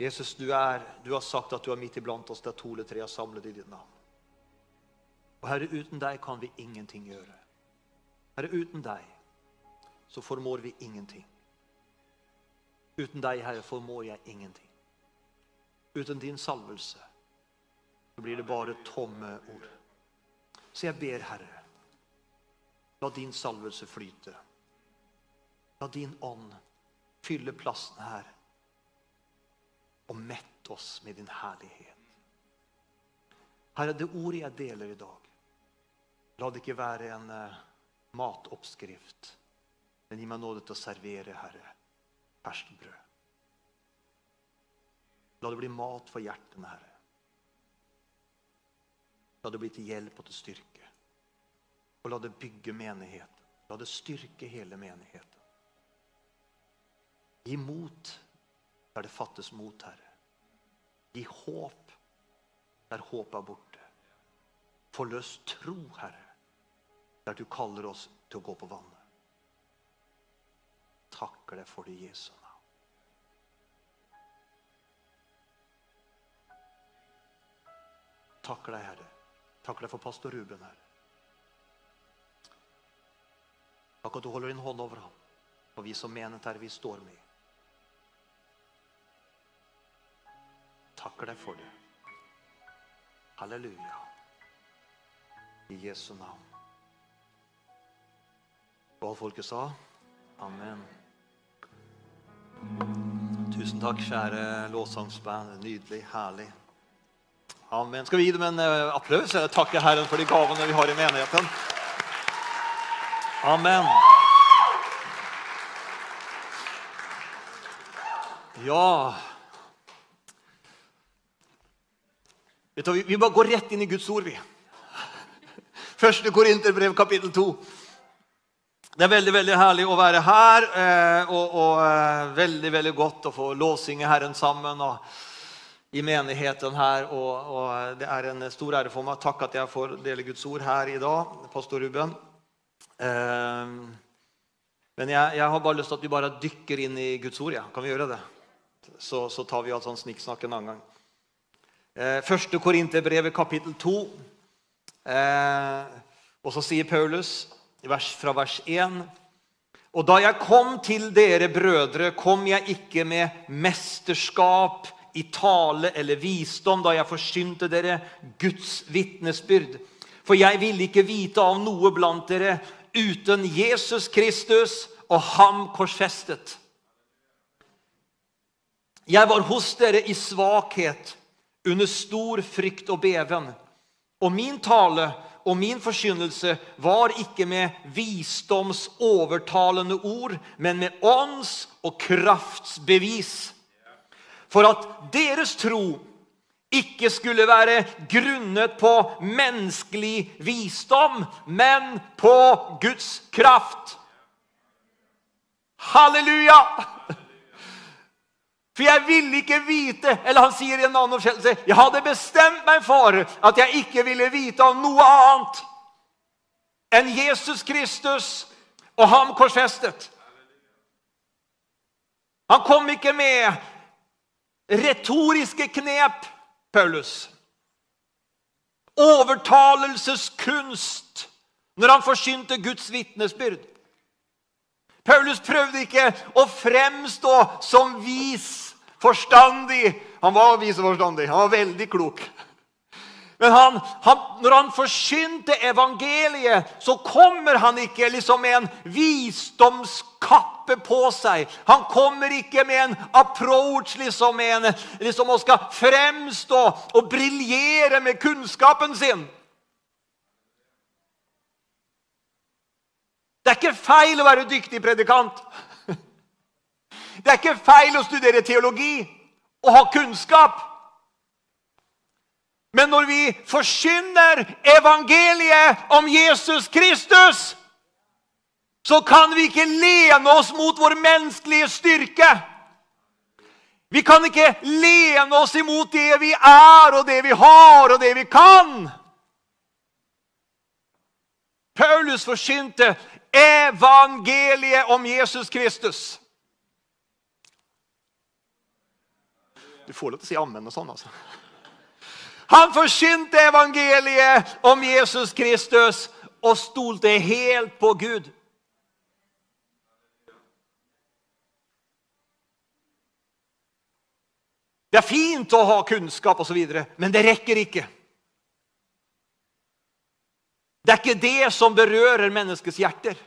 Jesus, du, er, du har sagt at du er midt iblant oss der to eller tre er samlet i ditt navn. Og Herre, uten deg kan vi ingenting gjøre. Herre, uten deg så formår vi ingenting. Uten deg, Herre, formår jeg ingenting. Uten din salvelse så blir det bare tomme ord. Så jeg ber, Herre, la din salvelse flyte. La din ånd fylle plassen her og mett oss med din herlighet. Herre, det ordet jeg deler i dag, la det ikke være en uh, matoppskrift, men gi meg nåde til å servere, Herre, ferskt brød. La det bli mat for hjertene, Herre. La det bli til hjelp og til styrke. Og la det bygge menigheten. La det styrke hele menigheten. Gi mot der det fattes mot, Herre. Gi håp der håpet er borte. Forløs tro, Herre, der du kaller oss til å gå på vannet. Takker deg for det, Jesu navn. Takker deg, Herre. Takker deg for pastor Ruben, Herre. Takk at du holder din hånd over ham. Og vi som menighet, Herre, vi står med. Takker deg for det. Halleluja. I Jesu navn. Og alt folket sa? Amen. Tusen takk, kjære lovsangsband. Nydelig, herlig. Amen. Skal vi gi dem en uh, applaus? Eller takke Herren for de gavene vi har i menigheten. Amen. Ja Vet du, Vi bare går rett inn i Guds ord, vi. Første Korinterbrev, kapittel 2. Det er veldig veldig herlig å være her, eh, og, og eh, veldig veldig godt å få lovsynge Herren sammen. og i menigheten her. Og, og, Det er en stor ære for meg. Takk at jeg får dele Guds ord her i dag, pastor Ruben. Eh, men jeg, jeg, har bare lyst til at vi bare dykker inn i Guds ord. Ja. Kan vi gjøre det? Så, så tar vi alt sånn snikksnakk en annen gang. Eh, første Korinterbrevet, kapittel 2. Eh, og så sier Paulus fra vers 1 Og da jeg kom til dere brødre, kom jeg ikke med mesterskap i tale eller visdom da jeg forsynte dere Guds vitnesbyrd. For jeg ville ikke vite av noe blant dere uten Jesus Kristus og ham korsfestet. Jeg var hos dere i svakhet, under stor frykt og beven. Og min tale og min forkynnelse var ikke med visdoms overtalende ord, men med ånds- og kraftsbevis for at deres tro ikke skulle være grunnet på menneskelig visdom, men på Guds kraft. Halleluja! For jeg ville ikke vite Eller han sier i en annen oppskjellelse Jeg hadde bestemt meg for at jeg ikke ville vite om noe annet enn Jesus Kristus og ham korsfestet. Han kom ikke med retoriske knep, Paulus. Overtalelseskunst når han forsynte Guds vitnesbyrd. Paulus prøvde ikke å fremstå som vis, forstandig. Han var vis og forstandig. Han var veldig klok. Men han, han, når han forkynte evangeliet, så kommer han ikke liksom med en visdomskappe på seg. Han kommer ikke med en approach liksom, en, liksom og skal fremstå og briljere med kunnskapen sin. Det er ikke feil å være dyktig predikant. Det er ikke feil å studere teologi og ha kunnskap. Men når vi forkynner evangeliet om Jesus Kristus, så kan vi ikke lene oss mot vår menneskelige styrke. Vi kan ikke lene oss imot det vi er, og det vi har, og det vi kan. Paulus forkynte evangeliet om Jesus Kristus. Du får lov til å si ammen og sånn, altså. Han forkynte evangeliet om Jesus Kristus og stolte helt på Gud. Det er fint å ha kunnskap osv., men det rekker ikke. Det er ikke det som berører menneskets hjerter.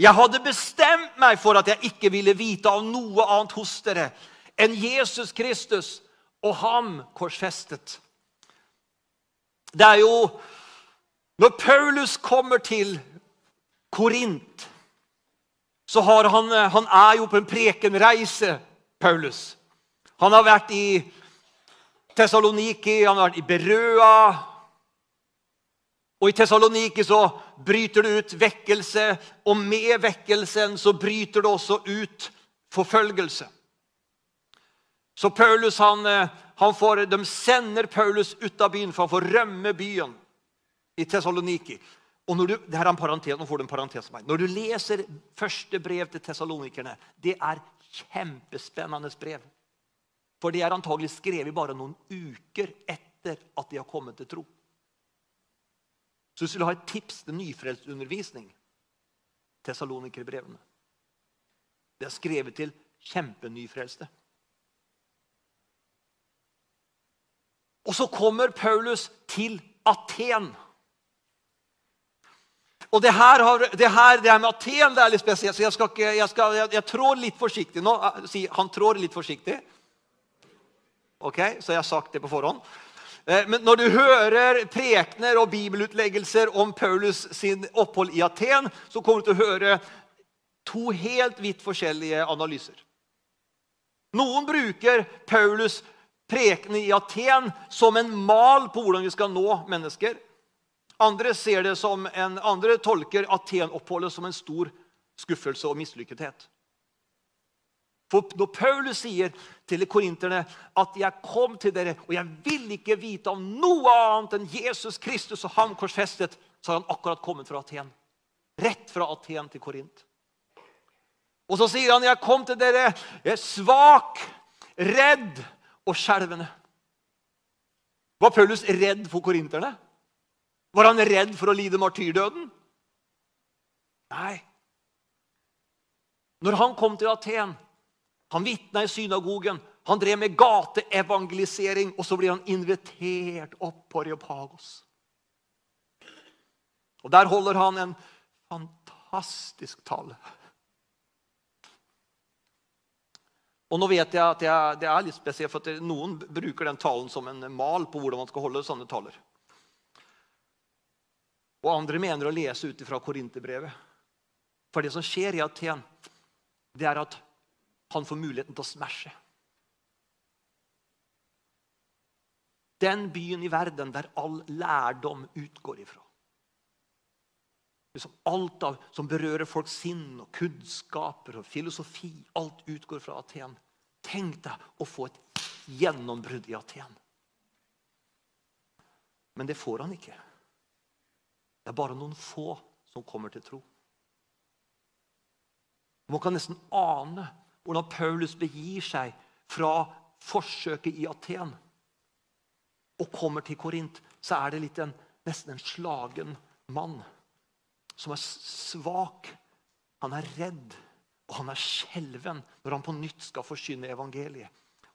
Jeg hadde bestemt meg for at jeg ikke ville vite av noe annet hos dere enn Jesus Kristus og ham korsfestet. Det er jo Når Paulus kommer til Korint, så har han, han er jo på en prekenreise Paulus. Han har vært i Tessaloniki, han har vært i Berøa. Og I Tessaloniki så bryter det ut vekkelse, og med vekkelsen så bryter det også ut forfølgelse. Så Paulus, han, han får, De sender Paulus ut av byen, for han får rømme byen i Tessaloniki. Og når du, det her er en parentes, nå får du en parentes meg. Når du leser første brev til tessalonikerne, det er kjempespennende brev. For det er antagelig skrevet bare noen uker etter at de har kommet til tro. Så hvis du vil ha et tips til nyfrelstundervisning Tessalonikerbrevene. Det er skrevet til kjempenyfrelste. Og så kommer Paulus til Aten. Og det her, har, det her, det her med Aten det er litt spesielt, så jeg, skal ikke, jeg, skal, jeg, jeg trår litt forsiktig nå. Han trår litt forsiktig. Ok, Så jeg har sagt det på forhånd. Eh, men når du hører prekener og bibelutleggelser om Paulus sin opphold i Aten, så kommer du til å høre to helt vidt forskjellige analyser. Noen bruker Paulus' prekene i Aten som en mal på hvordan vi skal nå mennesker. Andre, en, andre tolker Aten-oppholdet som en stor skuffelse og mislykkethet. For Når Paulus sier til korinterne at 'jeg kom til dere, og jeg vil ikke vite om noe annet enn Jesus Kristus og ham korsfestet', så har han akkurat kommet fra Aten. Rett fra Aten til Korint. Og så sier han 'jeg kom til dere, jeg er svak, redd og skjelvende'. Var Paulus redd for korinterne? Var han redd for å lide martyrdøden? Nei. Når han kom til Aten, han vitna i synagogen, han drev med gateevangelisering, og så blir han invitert opp på Reopagos. Og Der holder han en fantastisk tale. Og nå vet jeg at jeg, Det er litt spesielt, for noen bruker den talen som en mal på hvordan man skal holde sånne taler. Og andre mener å lese ut fra Korinterbrevet. For det som skjer i Aten, det er at han får muligheten til å smashe. Den byen i verden der all lærdom utgår ifra. Liksom alt av, som berører folks sinn og kunnskaper og filosofi. Alt utgår fra Aten. Tenk deg å få et gjennombrudd i Aten. Men det får han ikke. Det er bare noen få som kommer til tro. Man kan nesten ane hvordan Paulus begir seg fra forsøket i Aten og kommer til Korint. Så er det en, nesten en slagen mann som er svak. Han er redd, og han er skjelven når han på nytt skal forkynne evangeliet.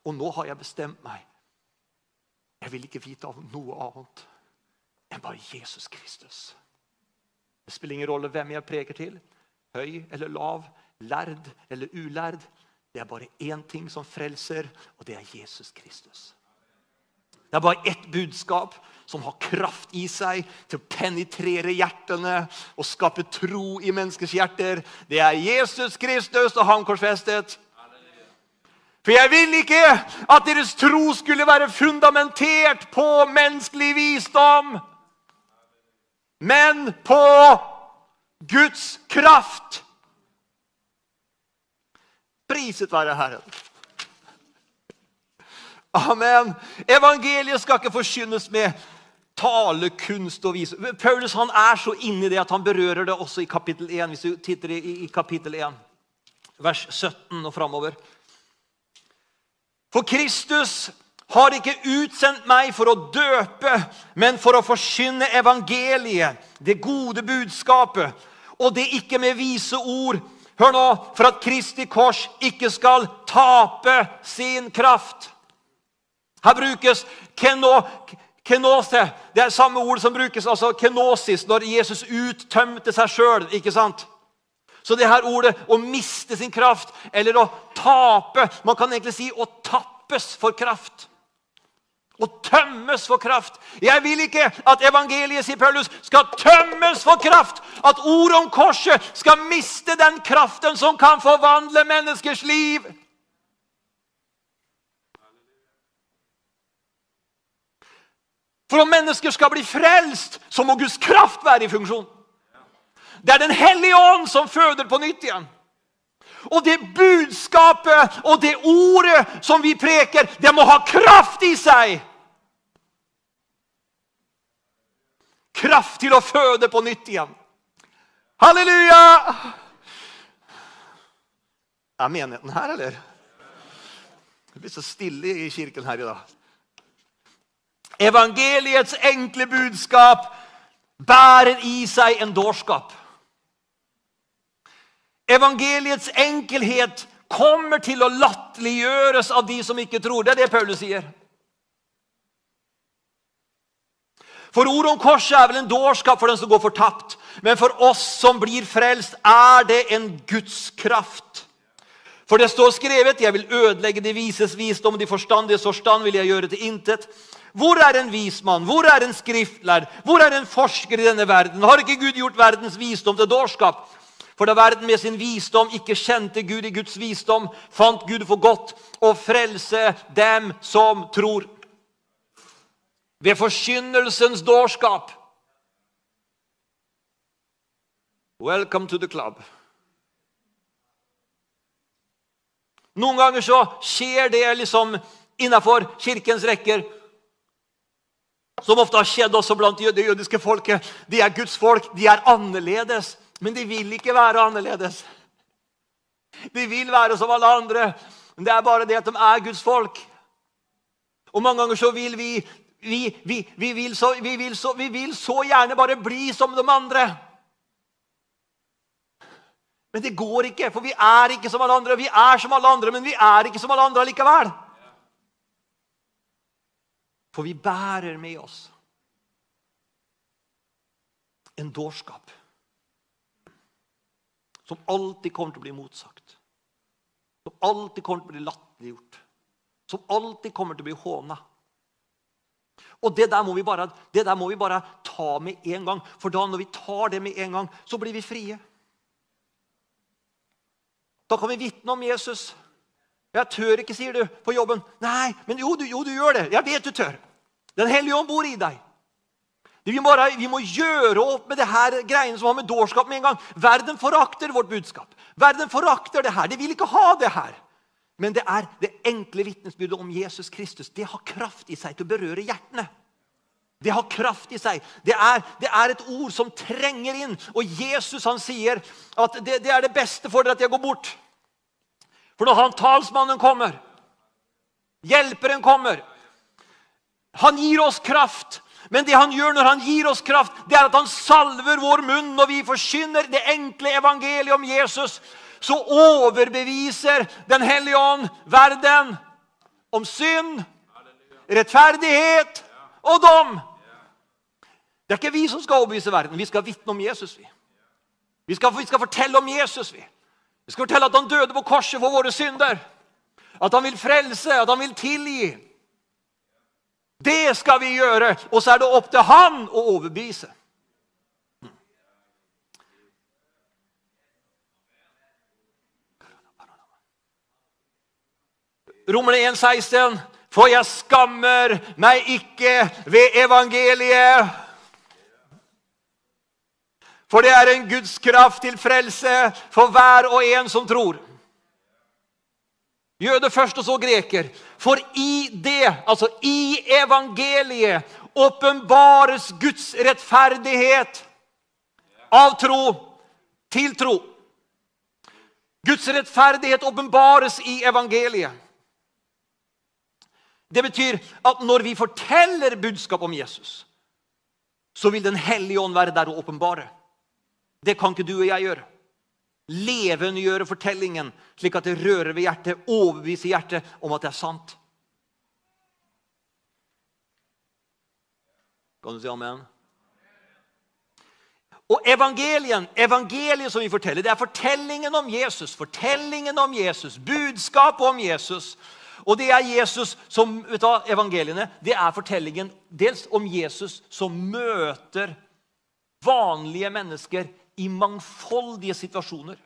Og nå har jeg bestemt meg. Jeg vil ikke vite av noe annet enn bare Jesus Kristus. Det spiller ingen rolle hvem jeg preker til. Høy eller lav, lærd eller ulærd. Det er bare én ting som frelser, og det er Jesus Kristus. Det er bare ett budskap som har kraft i seg til å penetrere hjertene og skape tro i menneskers hjerter. Det er Jesus Kristus og han korsfestet. For jeg vil ikke at deres tro skulle være fundamentert på menneskelig visdom men på Guds kraft. Priset være Herren. Amen. Evangeliet skal ikke forkynnes med talekunst og vis. Paulus han er så inni det at han berører det også i kapittel 1. Hvis du titter i, i kapittel 1, vers 17 og framover. For Kristus har ikke utsendt meg for å døpe, men for å forkynne evangeliet, det gode budskapet. Og det ikke med vise ord. Hør nå, for at Kristi kors ikke skal tape sin kraft. Her brukes keno, kenose. Det er samme ord som brukes altså kenosis når Jesus uttømte seg sjøl. Så det her ordet å miste sin kraft eller å tape Man kan egentlig si å tappes for kraft. Å tømmes for kraft. Jeg vil ikke at evangeliet sier Paulus, skal tømmes for kraft. At ordet om korset skal miste den kraften som kan forvandle menneskers liv. For om mennesker skal bli frelst, så må Guds kraft være i funksjon. Det er Den hellige ånd som føder på nytt igjen. Og det budskapet og det ordet som vi preker, det må ha kraft i seg. Kraft til å føde på nytt igjen. Halleluja! Er menigheten her, eller? Det blir så stille i kirken her i dag. Evangeliets enkle budskap bærer i seg en dårskap. Evangeliets enkelhet kommer til å latterliggjøres av de som ikke tror. Det er det Paulus sier. For ordet om korset er vel en dårskap for den som går fortapt. Men for oss som blir frelst, er det en Guds kraft. For det står skrevet 'Jeg vil ødelegge de vises visdom, de forstandiges forstand vil jeg gjøre til intet'. Hvor er en vismann? Hvor er en skriftlærd? Hvor er en forsker i denne verden? Har ikke Gud gjort verdens visdom til dårskap? For da verden med sin visdom ikke kjente Gud i Guds visdom, fant Gud for godt å frelse dem som tror. Ved forkynnelsens dårskap. Welcome to the club. Noen ganger så skjer det liksom innafor kirkens rekker. Som ofte har skjedd også blant det jødiske folket. De er Guds folk, de er annerledes. Men de vil ikke være annerledes. De vil være som alle andre. Men det er bare det at de er Guds folk. Og mange ganger så vil vi vi, vi, vi, vil så, vi, vil så, vi vil så gjerne bare bli som de andre. Men det går ikke, for vi er ikke som alle andre. Vi er som alle andre, men vi er ikke som alle andre likevel. For vi bærer med oss en dårskap som alltid kommer til å bli motsagt. Som alltid kommer til å bli latterliggjort. Som alltid kommer til å bli håna. Og det der, bare, det der må vi bare ta med en gang. For da når vi tar det med en gang, så blir vi frie. Da kan vi vitne om Jesus. Jeg tør ikke, sier du på jobben. Nei, men jo du, jo, du gjør det. Jeg vet du tør. Den hellige ånd bor i deg. Vi må, vi må, gjøre opp med det her greiene som har med dårskap med en gang. Verden forakter vårt budskap. Verden forakter det her. De vil ikke ha det her. Men det er det enkle vitnesbyrdet om Jesus Kristus. Det har kraft i seg til å berøre hjertene. Det har kraft i seg. Det er, det er et ord som trenger inn. Og Jesus han sier at det, det er det beste for dere at jeg går bort. For når han talsmannen kommer, hjelperen kommer Han gir oss kraft men det han gjør når han gir oss kraft, det er at han salver vår munn når vi forkynner det enkle evangeliet om Jesus. Så overbeviser Den hellige ånd verden om synd, rettferdighet og dom. Det er ikke vi som skal overbevise verden. Vi skal vitne om Jesus. Vi, vi, skal, vi skal fortelle om Jesus. Vi. vi skal fortelle at han døde på korset for våre synder. At han vil frelse, at han vil tilgi. Det skal vi gjøre, og så er det opp til han å overbevise. Romerne 1, 16. For jeg skammer meg ikke ved evangeliet. For det er en Guds kraft til frelse for hver og en som tror. Jøde først, og så greker. For i det, altså i evangeliet, åpenbares Guds rettferdighet av tro til tro. Guds rettferdighet åpenbares i evangeliet. Det betyr at når vi forteller budskap om Jesus, så vil Den hellige ånd være der og åpenbare. Det kan ikke du og jeg gjøre. Levendegjøre fortellingen slik at det rører ved hjertet, overbeviser hjertet om at det er sant. Kan du si amen? Og evangelien, evangeliet som vi forteller, det er fortellingen om Jesus. Fortellingen om Jesus, budskapet om Jesus. Og det er Jesus som, vet du hva, Evangeliene det er fortellingen dels om Jesus som møter vanlige mennesker i mangfoldige situasjoner.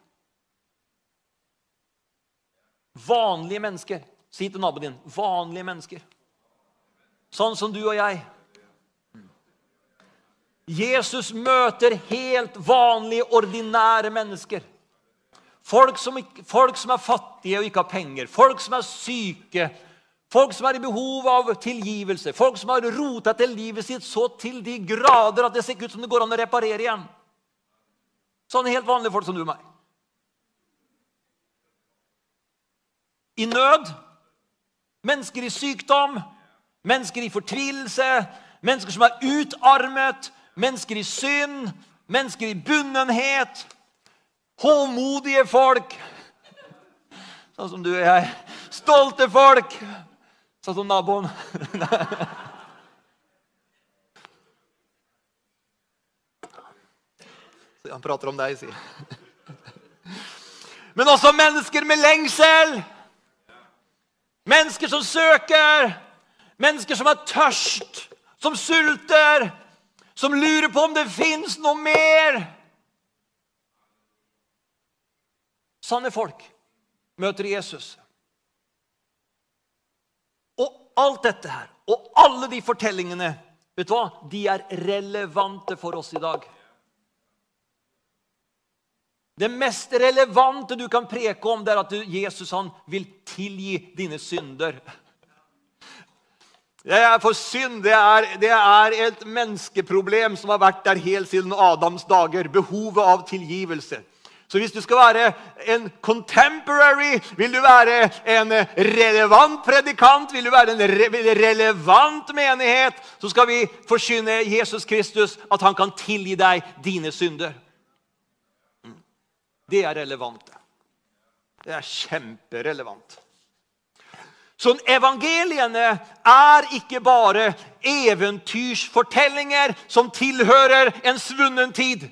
Vanlige mennesker. Si til naboen din vanlige mennesker. Sånn som du og jeg. Jesus møter helt vanlige, ordinære mennesker. Folk som, folk som, er fattige og ikke har penger, folk som er syke, folk som er i behov av tilgivelse, folk som har rota til livet sitt så til de grader at det ser ikke ut som det går an å reparere igjen. Sånne helt vanlige folk som du og meg. I nød, mennesker i sykdom, mennesker i fortvilelse, mennesker som er utarmet, mennesker i synd, mennesker i bunnenhet, håmodige folk, sånn som du og jeg, stolte folk, sånn som naboen. Han prater om deg, sier Men også mennesker med lengsel. Mennesker som søker. Mennesker som er tørst, som sulter, som lurer på om det fins noe mer. Sanne folk møter Jesus. Og alt dette her, og alle de fortellingene, vet du hva? De er relevante for oss i dag. Det mest relevante du kan preke om, det er at Jesus han vil tilgi dine synder. Det er for synd det er, det er, et menneskeproblem som har vært der helt siden Adams dager. Behovet av tilgivelse. Så hvis du skal være en contemporary, vil du være en relevant predikant, vil du være en re relevant menighet, så skal vi forkynne Jesus Kristus, at han kan tilgi deg dine synder. Det er relevant. Det er kjemperelevant. Så evangeliene er ikke bare eventyrsfortellinger som tilhører en svunnen tid.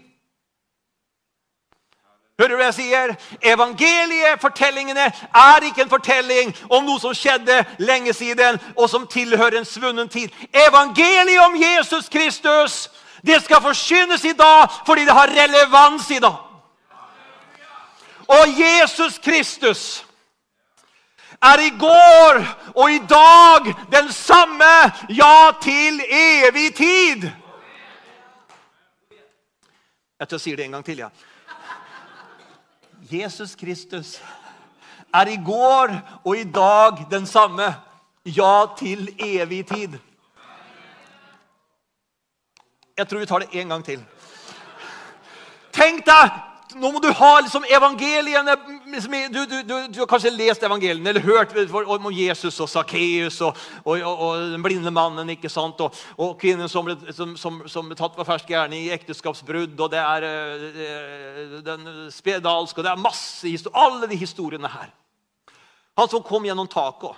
Hører du hva jeg sier? Evangeliefortellingene er ikke en fortelling om noe som skjedde lenge siden, og som tilhører en svunnen tid. Evangeliet om Jesus Kristus det skal forsynes i dag fordi det har relevans i dag. Og Jesus Kristus er i går og i dag den samme, ja, til evig tid. Jeg tror jeg sier det en gang til. ja. Jesus Kristus er i går og i dag den samme, ja, til evig tid. Jeg tror vi tar det en gang til. Tenk deg nå må du ha liksom evangeliene du, du, du, du, har kanskje lest evangeliene eller hørt om Jesus og Sakkeus og, og, og, og, den blinde mannen ikke sant? og, kvinnen som ble, som, som, som tatt på fersk gjerne i ekteskapsbrudd. og det er uh, den spedalske Det er masse historier. Alle de historiene her. Han som kom gjennom taket.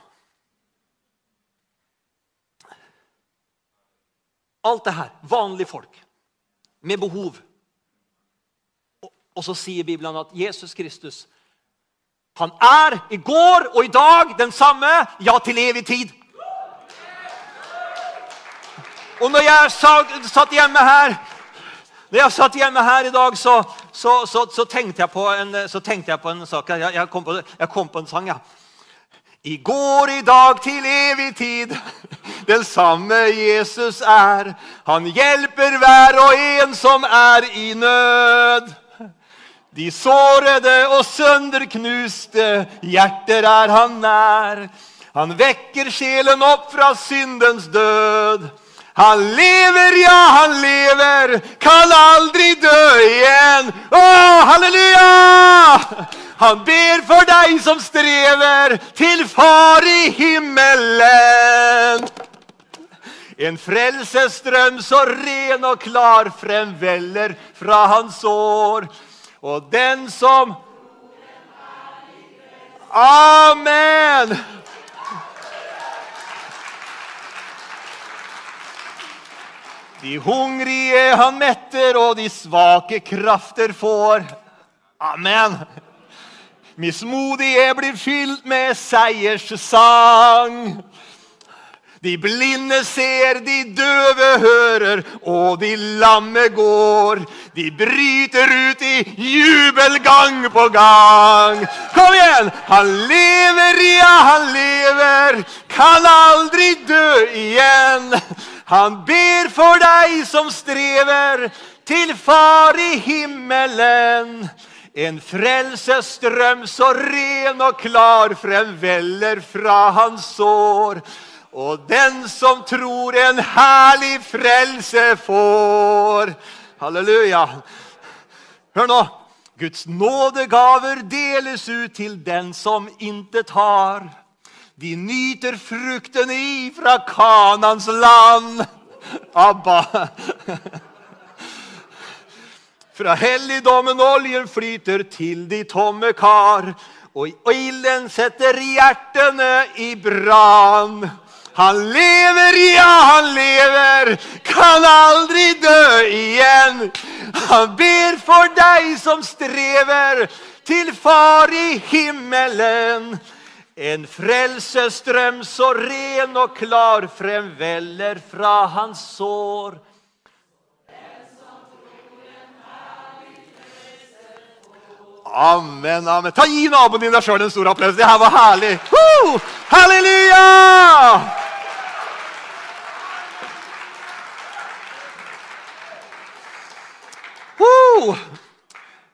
Alt det her. Vanlige folk med behov. Og så sier Bibelen at Jesus Kristus han er i går og i dag den samme, ja, til evig tid. Og når jeg satt hjemme her når jeg satt hjemme her i dag, så, så, så, så tenkte, jeg en, tenkte, jeg på en, sak. Jeg, jeg, kom på, jeg, kom på, en sang, ja. I går, i dag, til evig tid, den samme Jesus er. Han hjelper hver og en som er i nød. De sårede og sønderknuste hjerter er han nær. Han vekker sjelen opp fra syndens død. Han lever, ja, han lever, kan aldri dø igjen. Å, halleluja! Han ber for deg som strever, til Far i himmelen. En frelsesstrøm så ren og klar fremveller fra hans år. Og den som Amen! De hungrige han metter, og de svake krafter får. Amen. Mismodige blir fylt med seierssang. De blinde ser, de døve hører, og de lamme går. De bryter ut i jubel gang på gang. Kom igjen! Han lever, ja, han lever. Kan aldri dø igjen. Han ber for deg som strever, til Far i himmelen. En frelsesstrøm så ren og klar fremveller fra hans sår. Og den som tror en herlig frelse får. Halleluja. Hør nå. Guds nådegaver deles ut til den som intet har. De nyter frukten ifra Kanans land. Abba. Fra helligdommen oljen flyter til de tomme kar. Og ilden setter hjertene i brann. Han lever, ja, han lever, kan aldri dø igjen. Han ber for deg som strever, til Far i himmelen. En frelsesstrøm så ren og klar fremveller fra hans sår. Amen, amen. Ta Gi naboen din deg sjøl en stor applaus. Det her var herlig. Woo! Halleluja! Woo!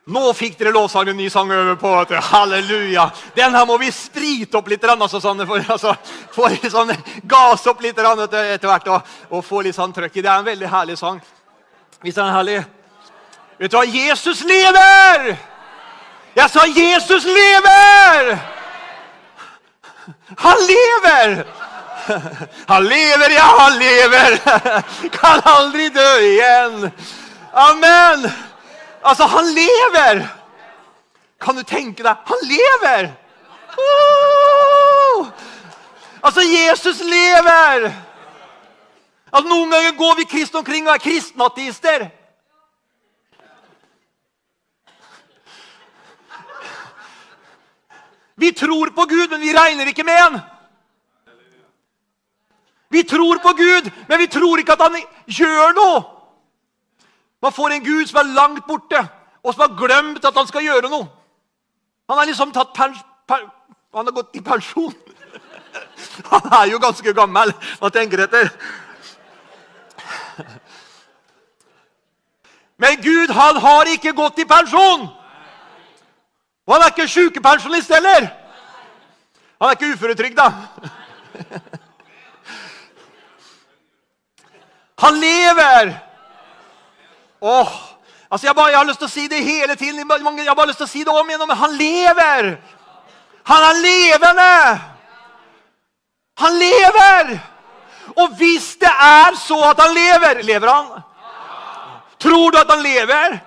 Nå fikk dere lovsangen en ny sang øve på. vet du. Halleluja. Den her må vi sprite opp litt, altså, sånn, for, altså, for sånn, gass opp litt etter hvert og, og, få litt sånn trøkk i. Det er en veldig herlig sang. Visst er den herlig? Vet du hva? Jesus lever! Jeg sa 'Jesus lever'! Han lever! Han lever, ja, han lever! Kan aldri dø igjen. Amen! Altså, han lever! Kan du tenke deg? Han lever! Oh! Altså, Jesus lever! Altså, Noen ganger går vi kristne omkring og er kristenateister. Vi tror på Gud, men vi regner ikke med han. Vi tror på Gud, men vi tror ikke at han gjør noe. Man får en Gud som er langt borte, og som har glemt at han skal gjøre noe. Han har liksom tatt pers, per, Han har gått i pensjon. Han er jo ganske gammel. Hva tenker etter. Men Gud, han har ikke gått i pensjon. Og han er ikke sjukepensjonist heller. Han er ikke uføretrygda. Han lever! Åh, altså jeg, bare, jeg, har lyst til å si det hele tiden. Jeg har bare lyst til å si det om igjen. Men han lever! Han er levende! Han lever! Og hvis det er så at han lever Lever han? Tror du at han lever?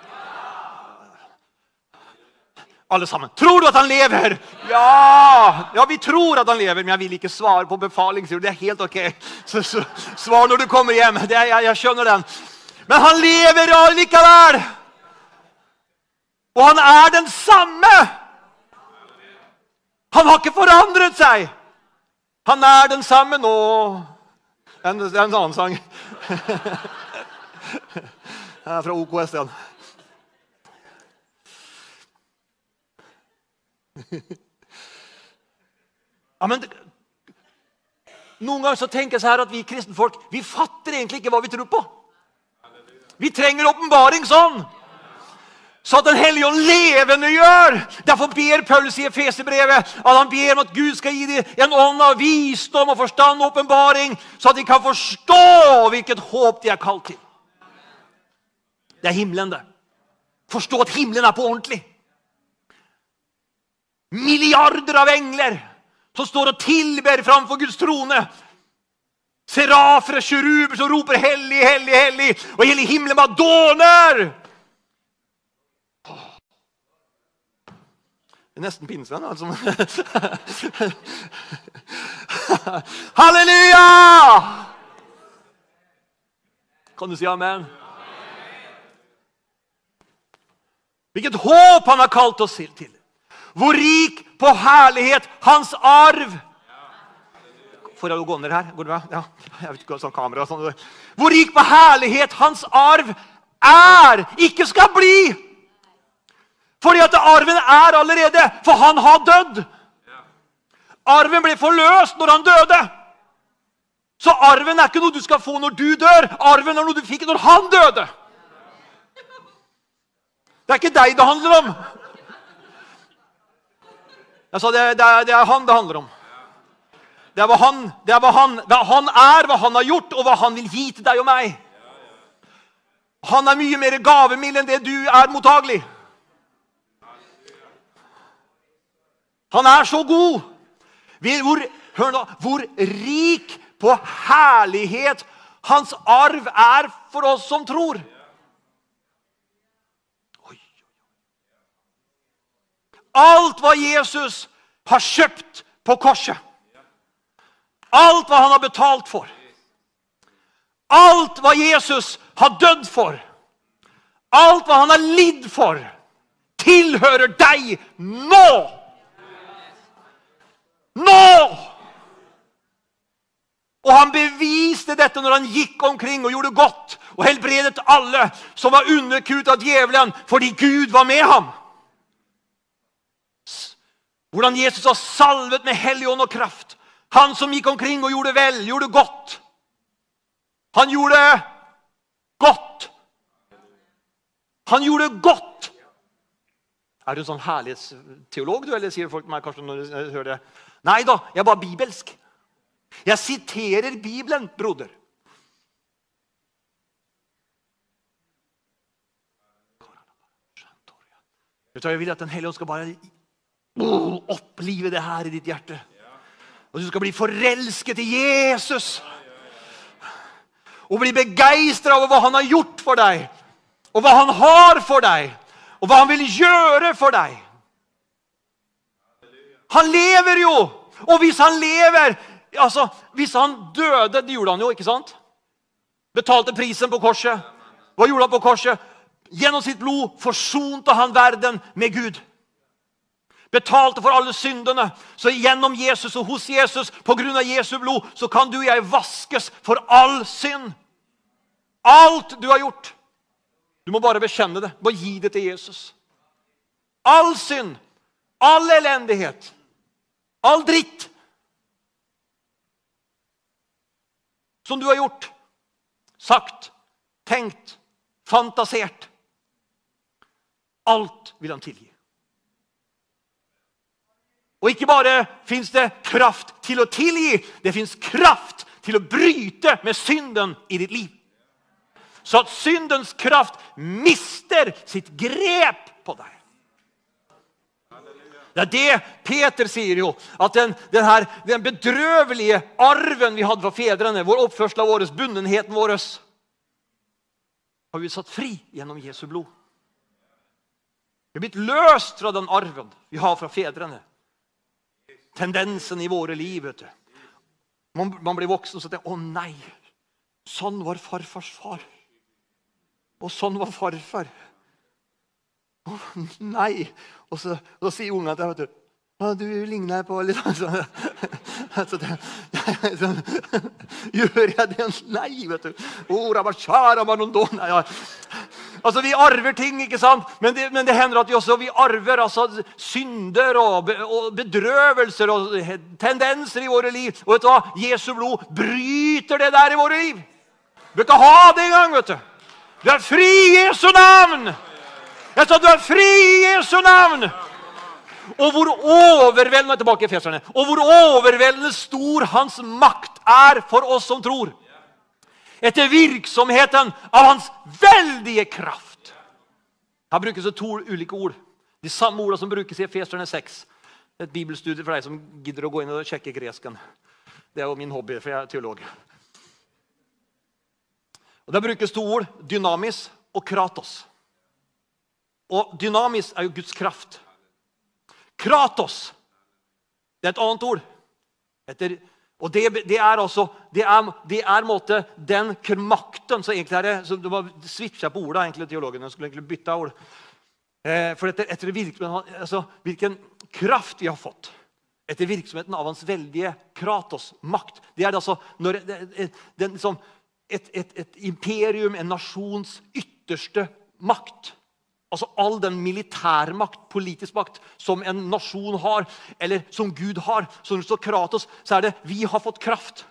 alle sammen. Tror du at han lever? Ja! Ja, vi tror at han lever, men jeg vil ikke svare på befaling. Det er helt ok. Så, så, svar når du kommer hjem. Det, jeg, jeg skjønner den. Men han lever allikevel! Og han er den samme! Han har ikke forandret seg! Han er den samme nå. Det er en annen sang. Den er fra OKS den. ja, men Noen ganger så tenker jeg så her at vi kristenfolk vi fatter egentlig ikke hva vi tror på. Vi trenger åpenbaring sånn. Så at Den hellige ånd levende gjør. Derfor ber Paulus i Efeserbrevet at han ber om at Gud skal gi dem en ånd av visdom og forstand og åpenbaring, så at de kan forstå hvilket håp de er kalt til. Det er himmelen, det. Forstå at himmelen er på ordentlig. milliarder av engler som står og tilber framfor Guds trone. Serafer og kjeruber som roper 'Hellig, hellig, hellig', og hele himmelen bare dåner. Det er nesten pinnsvenn, altså. Halleluja! Kan du si amen? Hvilket håp han har kalt oss til. Hvor rik på herlighet hans arv. Får jeg gå ned her? Går det bra? Ja, jeg vet ikke, sånn kamera sånn. Hvor rik på herlighet hans arv er, ikke skal bli. Fordi at arven er allerede, for han har dødd. Arven ble forløst når han døde. Så arven er ikke noe du skal få når du dør. Arven er noe du fikk når han døde. Det er ikke deg det handler om. Jeg sa det, det, det er han det handler om. Det er, hva han, det er hva han, hva han er, hva han har gjort, og hva han vil gi til deg og meg. Han er mye mer gavemild enn det du er mottagelig. Han er så god. Hvor, hør nå, hvor rik på herlighet hans arv er for oss som tror. Alt hva Jesus har kjøpt på korset. Alt hva han har betalt for. Alt hva Jesus har dødd for. Alt hva han har lidd for, tilhører deg nå! Nå! Og han beviste dette når han gikk omkring og gjorde godt og helbredet alle som var underkuet av djevelen, fordi Gud var med ham. Hvordan Jesus har salvet med hellig ånd og kraft. Han som gikk omkring og gjorde vel, gjorde godt. Han gjorde godt. Han gjorde godt. Er du en sånn herlighetsteolog, du? Eller sier folk meg kanskje når de hører det? Nei da, jeg er bare bibelsk. Jeg siterer Bibelen, broder. Jeg vil at Den hellige ånd skal bare opplive det her i ditt hjerte. Og du skal bli forelsket i Jesus. Og bli begeistra over hva han har gjort for deg, og hva han har for deg, og hva han vil gjøre for deg. Han lever jo! Og hvis han lever altså, Hvis han døde Det gjorde han jo, ikke sant? Betalte prisen på korset. Hva gjorde han på korset? Gjennom sitt blod forsonte han verden med Gud. Betalte for alle syndene. Så gjennom Jesus og hos Jesus, på grunn av Jesu blod, så kan du og jeg vaskes for all synd. Alt du har gjort. Du må bare bekjenne det. Bare gi det til Jesus. All synd, all elendighet, All dritt som du har gjort, sagt, tenkt, fantasert. Alt vil han tilgi. Og ikke bare fins det kraft til å tilgi, det fins kraft til å bryte med synden i ditt liv. Så at syndens kraft mister sitt grep på deg. Det er det Peter sier jo. At den, den, her, den bedrøvelige arven vi hadde fra fedrene, vår oppførsel av vår, bunnenheten vår, har vi satt fri gjennom Jesu blod. Vi er blitt løst fra den arven vi har fra fedrene. Tendensen i våre liv. vet du. Man, man blir voksen og sier 'Å nei, sånn var farfars far'. Og sånn var farfar. Å Nei! Og så, og så sier ungene til vet du, du ligner på litt sånn så det, så, Gjør jeg det? Nei, vet du. Altså, Vi arver ting, ikke sant? Men det, men det hender at vi også vi arver altså, synder og, og, bedrøvelser og tendenser i våre liv. Og vet du hva? Jesu blod bryter det der i våre liv. Du bør ikke ha det engang. vet Du Du er fri i Jesu navn! Jeg sa du er fri i Jesu navn! Og hvor overveldende tilbake i feserne, og hvor overveldende stor hans makt er for oss som tror. Etter virksomheten av hans veldige kraft. Her brukes det to ulike ord. De samme ordene som brukes i Efeserne 6. Det er Et bibelstudie for deg som gidder å gå inn og sjekke gresken. Det er jo min hobby, for jeg er teolog. Og Der brukes to ord, dynamis og kratos. Og dynamis er jo Guds kraft. Kratos det er et annet ord. Etter, og det, det, er altså det er, det er måte, den makten som egentlig er det, så Du må switche på ordet, egentlig, teologene. skulle egentlig bytte ord. Eh, for etter, etter altså, hvilken kraft vi har fått etter virksomheten av hans veldige kratos, makt. Det er det altså når det, det, liksom, et, et, et imperium, en nasjons ytterste makt. Altså all den militærmakt, politisk makt, som en nasjon har, eller som Gud har. som står Kratos, så er det vi har fått kraft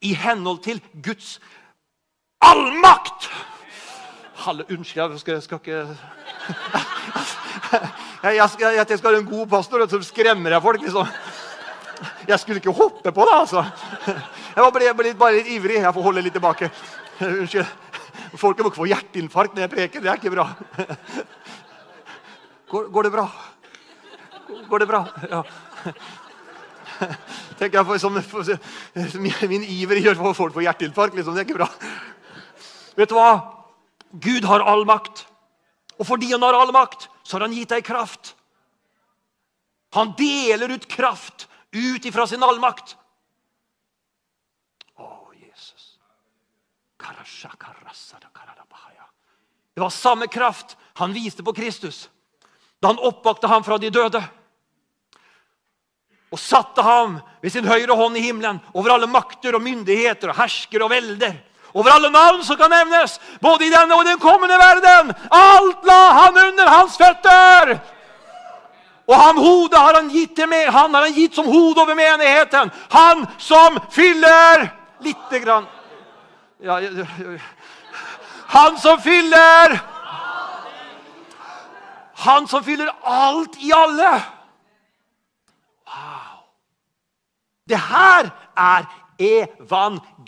i henhold til Guds allmakt! Halle, unnskyld, jeg skal, skal ikke jeg, jeg, skal, jeg, skal være en god pastor som skremmer jeg folk. liksom. Jeg skulle ikke hoppe på det, altså. Jeg ble, ble bare litt ivrig. Jeg får holde litt tilbake. Unnskyld. Folk må ikke få hjerteinfarkt når jeg preker. Det er ikke bra. Går, går det bra? Går det bra? Ja. Tenker jeg for, som, for, Min iver gjør at folk får hjerteinfarkt. Liksom. Det er ikke bra. Vet du hva? Gud har all makt. Og fordi han har all makt, så har han gitt deg kraft. Han deler ut kraft ut ifra sin allmakt. Det var samme kraft han viste på Kristus da han oppvakte ham fra de døde. Og satte ham ved sin høyre hånd i himmelen over alle makter og myndigheter og hersker og velder. Over alle navn som kan nevnes, både i denne og den kommende verden. Alt la han under hans føtter! Og han hodet har han gitt, til med, han har han gitt som hode over menigheten. Han som fyller Lite grann ja, han som fyller Han som fyller alt i alle. Wow. Det her er evangelium.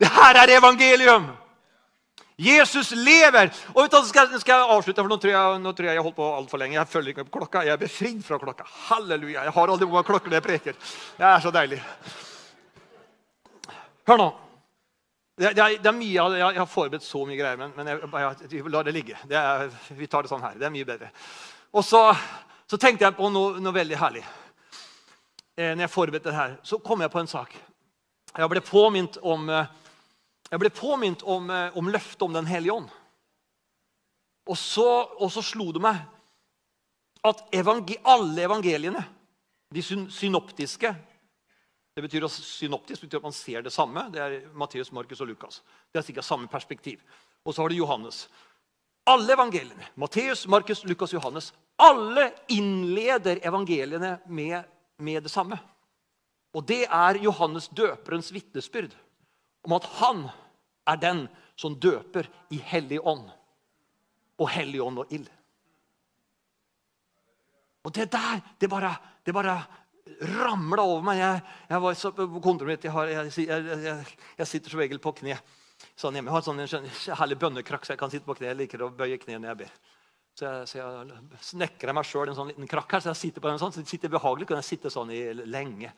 Det her er evangelium. Jesus lever. Og vet du, skal, skal jeg avslutte, for nå tror jeg, nå tror jeg jeg holdt på altfor lenge. Jeg følger ikke med på klokka. Jeg er befridd fra klokka. Halleluja. Jeg har aldri mange klokker når jeg preker. Det er så deilig. Hør nå. Det, er, det er, mye, jeg, jeg, har forberedt så mye greier, men, men jeg, jeg, la det ligge. Det er, vi tar det sånn her. Det er mye bedre. Og så, så tenkte jeg på noe, noe veldig herlig. Eh, når jeg forberedte det her, så kom jeg på en sak. Jeg ble påminnet om, eh, jeg ble påminnet om, eh, om løftet om Den hellige ånd. Og så, og så slo det meg at evangel alle evangeliene, de synoptiske det betyr at Synoptisk betyr at man ser det samme. Det er Matteus, Markus og Lukas. Det er sikkert samme perspektiv. Og så har du Johannes. Alle evangeliene, Matteus, Markus, Lukas, Johannes, alle innleder evangeliene med, med det samme. Og det er Johannes døperens vitnesbyrd om at han er den som døper i hellig ånd. Og hellig ånd og ild. Og det der, det bare, det bare ramla over meg. Jeg, jeg var så, kontoret mitt, jeg, har, jeg, jeg, sitter som regel på kne. Sånn hjemme. Jeg har sånn, en herlig bønnekrakk, så jeg kan sitte på kne. Jeg liker å bøye kne når jeg ber. Så jeg, så jeg snekrer meg sjøl en sånn liten krakk her, så jeg sitter på den sånn, så det sitter behagelig. kan jeg sitte sånn i lenge.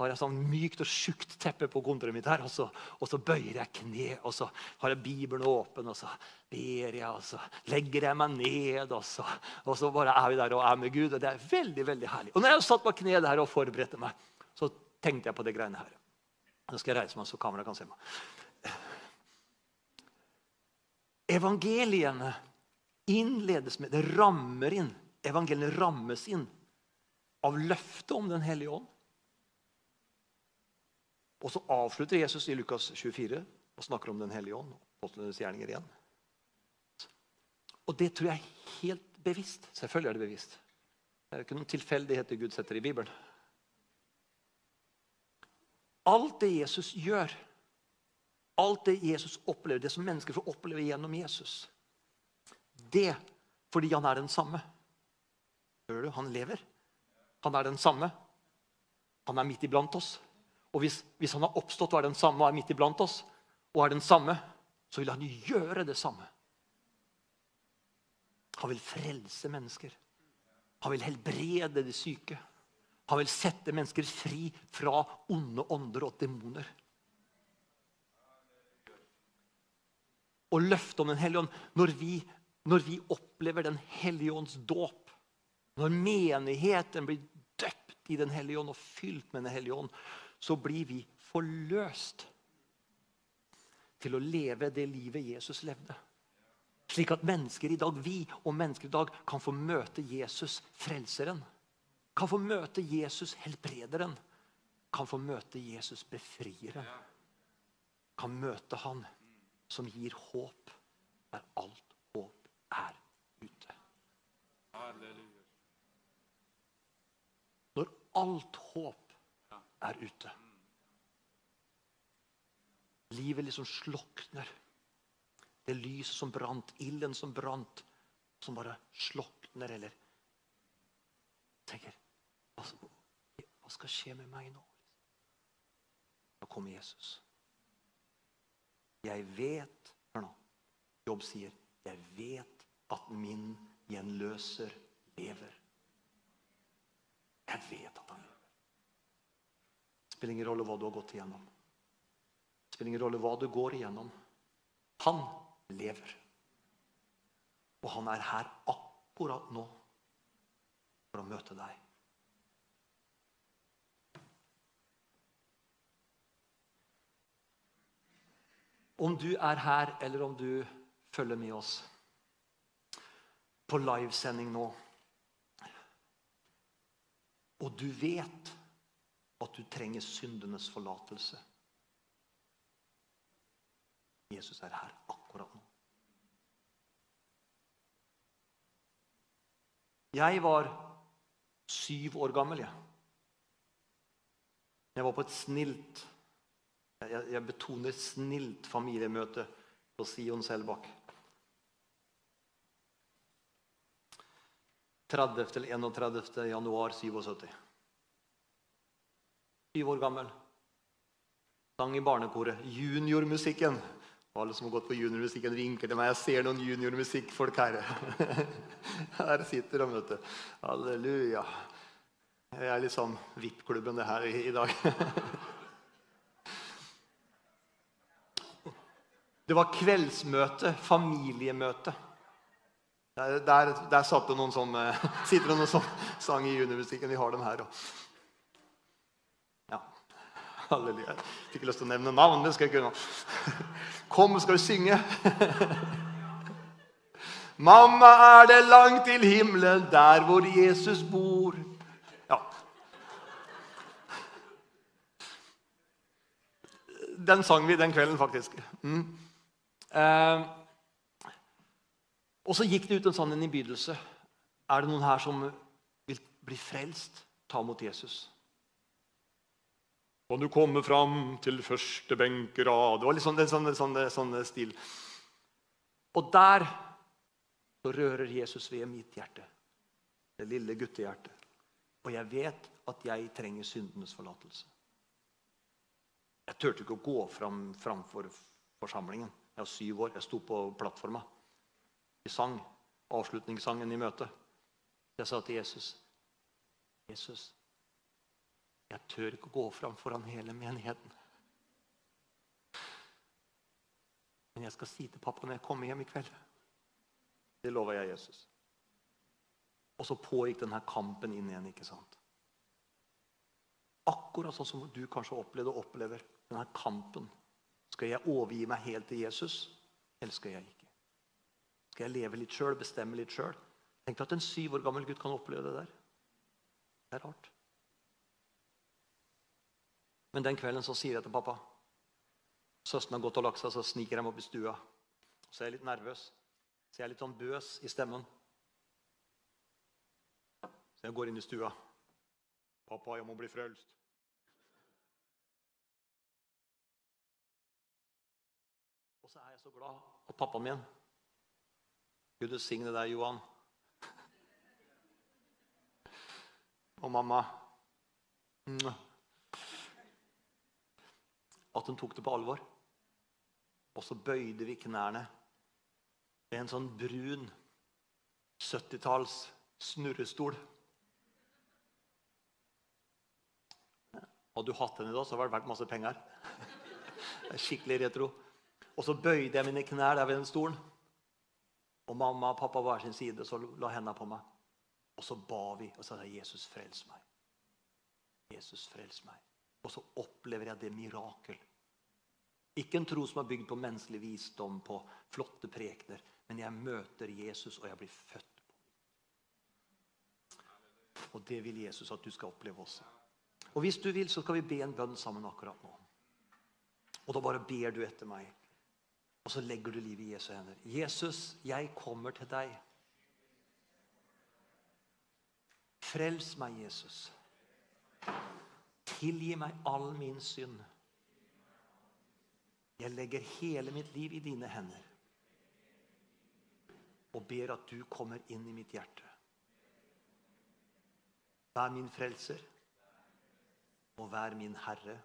Har jeg sånn mykt og tjukt teppe på kontoret mitt her, og så, og så, bøyer jeg kne. Og så har jeg Bibelen åpen, og så ber jeg, og så legger jeg meg ned. Og så, og så bare er vi der og er med Gud. og Det er veldig veldig herlig. Og når jeg satt på kne der og forberedte meg, så tenkte jeg på det greiene her. Nå skal jeg reise meg så kameraet kan se meg. Evangeliene innledes med, det rammer inn, evangeliet rammes inn av løftet om Den hellige ånd. Og så avslutter Jesus i Lukas 24 og snakker om Den hellige ånd. Apostlenes gjerninger igjen. Og det tror jeg er helt bevisst. Selvfølgelig er det bevisst. Det er ikke noen tilfeldigheter Gud setter i Bibelen. Alt det Jesus gjør, alt det Jesus opplever, det som mennesker får oppleve gjennom Jesus, det fordi han er den samme. Hører du? Han lever. Han er den samme. Han er midt iblant oss. Og hvis, hvis, han har oppstått og er den samme og er midt iblant oss, og er den samme, så vil han gjøre det samme. Han vil frelse mennesker. Han vil helbrede de syke. Han vil sette mennesker fri fra onde ånder og demoner. Og løftet om Den hellige ånd når vi, når vi opplever Den hellige ånds dåp, når menigheten blir døpt i Den hellige ånd og fylt med Den hellige ånd, så blir vi forløst til å leve det livet Jesus levde. Slik at mennesker i dag, vi og mennesker i dag kan få møte Jesus, frelseren. Kan få møte Jesus, helbrederen. Kan få møte Jesus, befrieren. Kan møte han som gir håp der alt er ute. Når alt håp er ute. Livet liksom slokner. Det lyset som brant, ilden som brant, som bare slokner, eller tenker hva, skal skje med meg nå? Da kommer Jesus. Jeg vet Hør nå. Jobb sier, 'Jeg vet at min gjenløser lever'. Jeg vet at han lever. Det spiller ingen rolle hva du har gått igjennom. Det spiller ingen rolle hva du går igjennom. Han lever. Og han er her akkurat nå for å møte deg. Om du er her, eller om du følger med oss på livesending nå, og du vet at du trenger syndenes forlatelse Jesus er her akkurat nå. Jeg var syv år gammel. Jeg, jeg var på et snilt jeg, jeg betoner snilt familiemøte på Sion Selbakk. 30. til 31. januar 77. Syv år gammel. Sang i barnekoret. Juniormusikken. Alle som har gått på juniormusikken, vinker til meg. Jeg ser noen juniormusikkfolk her. Her sitter de, vet du. Halleluja. Jeg er litt sånn VIP-klubben det her i dag. Det var kveldsmøte, familiemøte. Der, der, der satt det noen som eh, sitter det noen som sang i juniormusikken. Vi har dem her. òg. Ja. Halleluja. Fikk ikke lyst til å nevne navn. det skal jeg kunne. Kom, skal vi synge? Mamma, er det langt til himmelen, der hvor Jesus bor? Ja. Den sang vi den kvelden, faktisk. Mm. Eh, og så gikk det ut en sånn innbydelse. Er det noen her som vil bli frelst? Ta mot Jesus. Kan du komme fram til første benkerad? Det var litt sånn, sånn, sånn, sånn stil. Og der så rører Jesus ved mitt hjerte. Det lille guttehjertet. Og jeg vet at jeg trenger syndenes forlatelse. Jeg turte ikke å gå fram framfor forsamlingen. Jeg var syv år. Jeg sto på plattforma. Vi sang avslutningssangen i møtet. Jeg sa til Jesus Jesus, jeg tør ikke gå fram foran hele menigheten. Men jeg skal si til pappa når jeg kommer hjem i kveld. Det lover jeg Jesus. Og så pågikk denne kampen inn igjen. ikke sant? Akkurat sånn som du kanskje opplevde og opplever denne kampen skal jeg overgi meg helt til Jesus, eller skal jeg ikke? Skal jeg leve litt sjøl, bestemme litt sjøl? Tenk at en syv år gammel gutt kan oppleve det der. Det er rart. Men den kvelden så sier jeg til pappa Søsteren har gått og lagt seg, så sniker jeg meg opp i stua. Så er jeg litt nervøs. Så jeg er litt sånn bøs i stemmen. Så jeg går inn i stua. 'Pappa, jeg må bli frelst.' så er jeg så glad at pappaen min Gud velsigne deg, Johan. Og mamma. At hun tok det på alvor. Og så bøyde vi knærne. En sånn brun 70-talls snurrestol. Hadde du hatt den i dag, så hadde det vært masse penger. Det er skikkelig retro. Og så bøyde jeg mine knær der ved den stolen. Og mamma og pappa var sin side, så la hendene på meg. Og så ba vi og sa Jesus, frels meg. Jesus, frels meg. Og så opplever jeg det mirakel. Ikke en tro som er bygd på menneskelig visdom, på flotte prekener, men jeg møter Jesus, og jeg blir født på Og det vil Jesus at du skal oppleve også. Og hvis du vil, så skal vi be en bønn sammen akkurat nå. Og da bare ber du etter meg. Og så legger du livet i Jesu hender. Jesus, jeg kommer til deg. Frels meg, Jesus. Tilgi meg all min synd. Jeg legger hele mitt liv i dine hender og ber at du kommer inn i mitt hjerte. Vær min frelser og vær min Herre.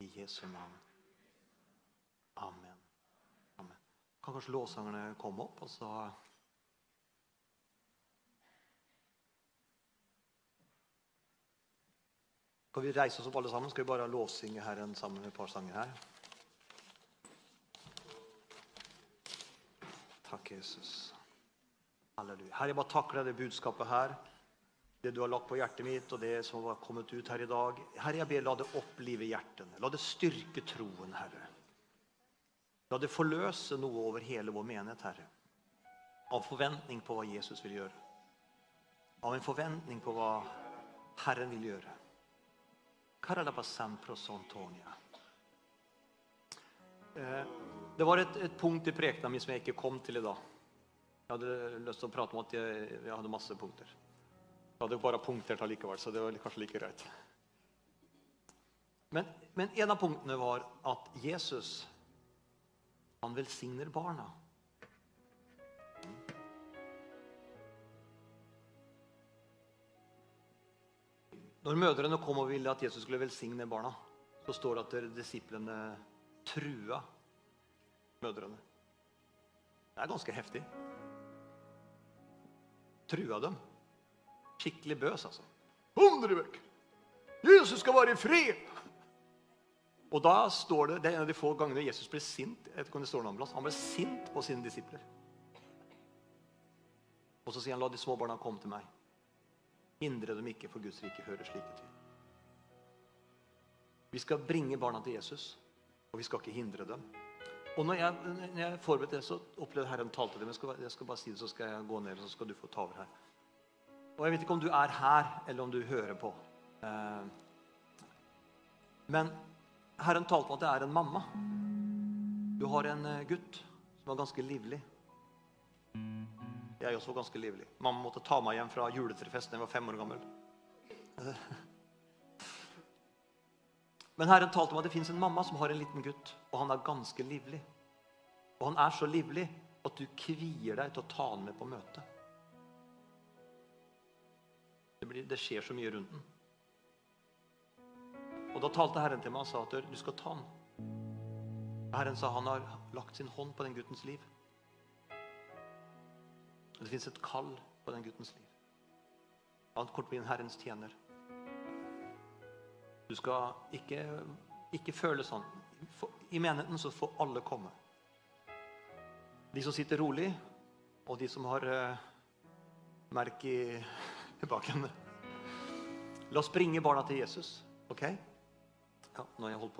I Jesu navn. Amen. Amen. Kan kanskje lovsangerne komme opp, og så Skal vi reise oss opp alle sammen? Skal vi bare lovsynge Herren sammen med et par sanger her? Takk, Jesus. Halleluja. Herre, jeg bare takker deg det budskapet her. Det du har lagt på hjertet mitt, og det som har kommet ut her i dag. Herre, jeg ber, la det opplive hjertene. La det styrke troen, Herre. La det forløse noe over hele vår menighet, Herre. Av forventning på hva Jesus vil gjøre. Av en forventning på hva Herren vil gjøre. Eh, det var et, et punkt i prekena mi som jeg ikke kom til i dag. Jeg hadde lyst til å prate om at jeg, jeg hadde masse punkter. Jeg hadde bare punktert allikevel, så det var kanskje like greit. Men, men en av punktene var at Jesus han velsigner barna. Når mødrene kom og ville at Jesus skulle velsigne barna, så står det at disiplene trua mødrene. Det er ganske heftig. Trua dem. Skikkelig bøs, altså. Hundre vekk! Jesus skal være i fred! Og da står det, Det er en av de få gangene Jesus ble sint. etter det står noen plass. Han ble sint på sine disipler. Og så sier han, la de små barna komme til meg. Hindre dem ikke, for Guds rike hører slike til. Vi skal bringe barna til Jesus, og vi skal ikke hindre dem. Og når jeg, når jeg forberedte det, så opplevde Herren talte til Men Jeg skal, jeg skal bare si det, så skal jeg gå ned, og så skal du få ta over her. Og Jeg vet ikke om du er her, eller om du hører på. Eh, men Herren talte om at det er en mamma. Du har en eh, gutt som var ganske livlig. Jeg også var ganske livlig. Mamma måtte ta meg hjem fra juletrefesten da jeg var fem år gammel. Men Herren talte om at det fins en mamma som har en liten gutt, og han er ganske livlig. Og han er så livlig at du kvier deg til å ta han med på møte. Det, det skjer så mye rundt den. Og Da talte Herren til meg og sa at du skal ta han. Herren sa han har lagt sin hånd på den guttens liv. Det fins et kall på den guttens liv. Han kommer til å en Herrens tjener. Du skal ikke, ikke føle sånn. I menigheten så får alle komme. De som sitter rolig, og de som har uh, merk i baken. La oss bringe barna til Jesus. ok? Ja, nå har jeg holdt på